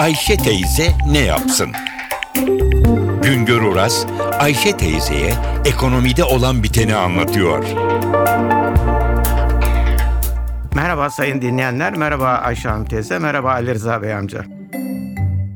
Ayşe teyze ne yapsın? Güngör Oras, Ayşe teyzeye ekonomide olan biteni anlatıyor. Merhaba sayın dinleyenler, merhaba Ayşe Hanım teyze, merhaba Ali Rıza Bey amca.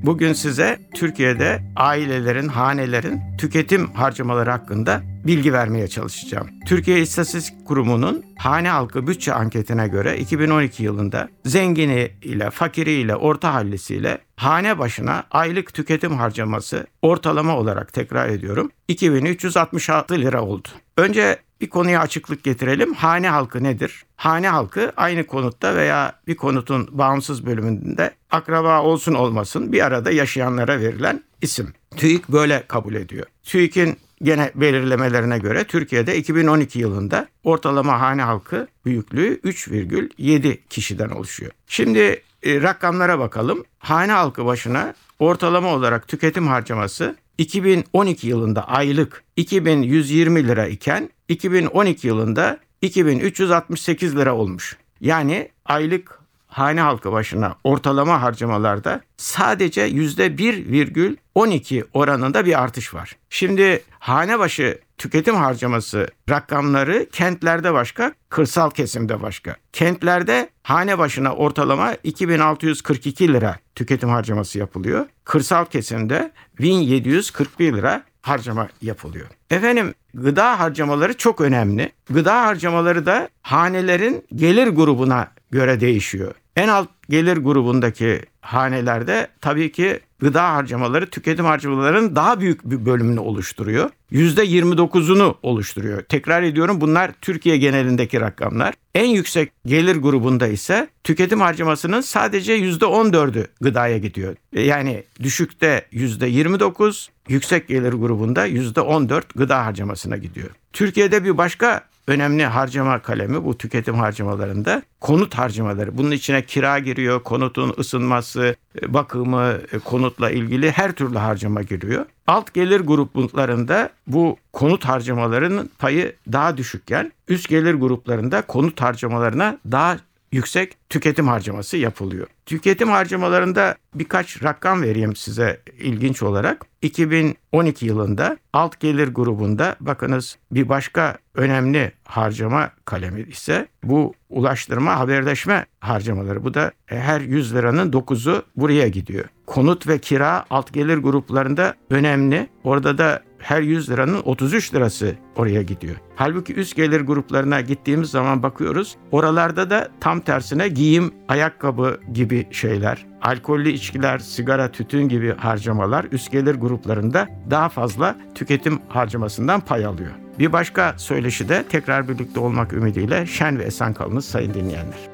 Bugün size Türkiye'de ailelerin, hanelerin tüketim harcamaları hakkında bilgi vermeye çalışacağım. Türkiye İstatistik Kurumu'nun hane halkı bütçe anketine göre 2012 yılında zengini ile fakiri ile orta hallisiyle hane başına aylık tüketim harcaması ortalama olarak tekrar ediyorum 2366 lira oldu. Önce bir konuya açıklık getirelim. Hane halkı nedir? Hane halkı aynı konutta veya bir konutun bağımsız bölümünde akraba olsun olmasın bir arada yaşayanlara verilen isim. TÜİK böyle kabul ediyor. TÜİK'in gene belirlemelerine göre Türkiye'de 2012 yılında ortalama hane halkı büyüklüğü 3,7 kişiden oluşuyor. Şimdi e, rakamlara bakalım. Hane halkı başına ortalama olarak tüketim harcaması 2012 yılında aylık 2120 lira iken 2012 yılında 2368 lira olmuş. Yani aylık hane halkı başına ortalama harcamalarda sadece %1,12 oranında bir artış var. Şimdi hane başı tüketim harcaması rakamları kentlerde başka, kırsal kesimde başka. Kentlerde hane başına ortalama 2642 lira tüketim harcaması yapılıyor. Kırsal kesimde 1741 lira harcama yapılıyor. Efendim gıda harcamaları çok önemli. Gıda harcamaları da hanelerin gelir grubuna göre değişiyor. En alt gelir grubundaki hanelerde tabii ki gıda harcamaları tüketim harcamalarının daha büyük bir bölümünü oluşturuyor. %29'unu oluşturuyor. Tekrar ediyorum bunlar Türkiye genelindeki rakamlar. En yüksek gelir grubunda ise tüketim harcamasının sadece %14'ü gıdaya gidiyor. Yani düşükte %29, yüksek gelir grubunda %14 gıda harcamasına gidiyor. Türkiye'de bir başka önemli harcama kalemi bu tüketim harcamalarında konut harcamaları. Bunun içine kira giriyor, konutun ısınması, bakımı, konutla ilgili her türlü harcama giriyor. Alt gelir gruplarında bu konut harcamalarının payı daha düşükken üst gelir gruplarında konut harcamalarına daha yüksek tüketim harcaması yapılıyor. Tüketim harcamalarında birkaç rakam vereyim size ilginç olarak. 2012 yılında alt gelir grubunda bakınız bir başka önemli harcama kalemi ise bu ulaştırma haberleşme harcamaları. Bu da her 100 liranın 9'u buraya gidiyor. Konut ve kira alt gelir gruplarında önemli. Orada da her 100 liranın 33 lirası oraya gidiyor. Halbuki üst gelir gruplarına gittiğimiz zaman bakıyoruz. Oralarda da tam tersine giyim, ayakkabı gibi şeyler, alkollü içkiler, sigara, tütün gibi harcamalar üst gelir gruplarında daha fazla tüketim harcamasından pay alıyor. Bir başka söyleşi de tekrar birlikte olmak ümidiyle şen ve esen kalınız sayın dinleyenler.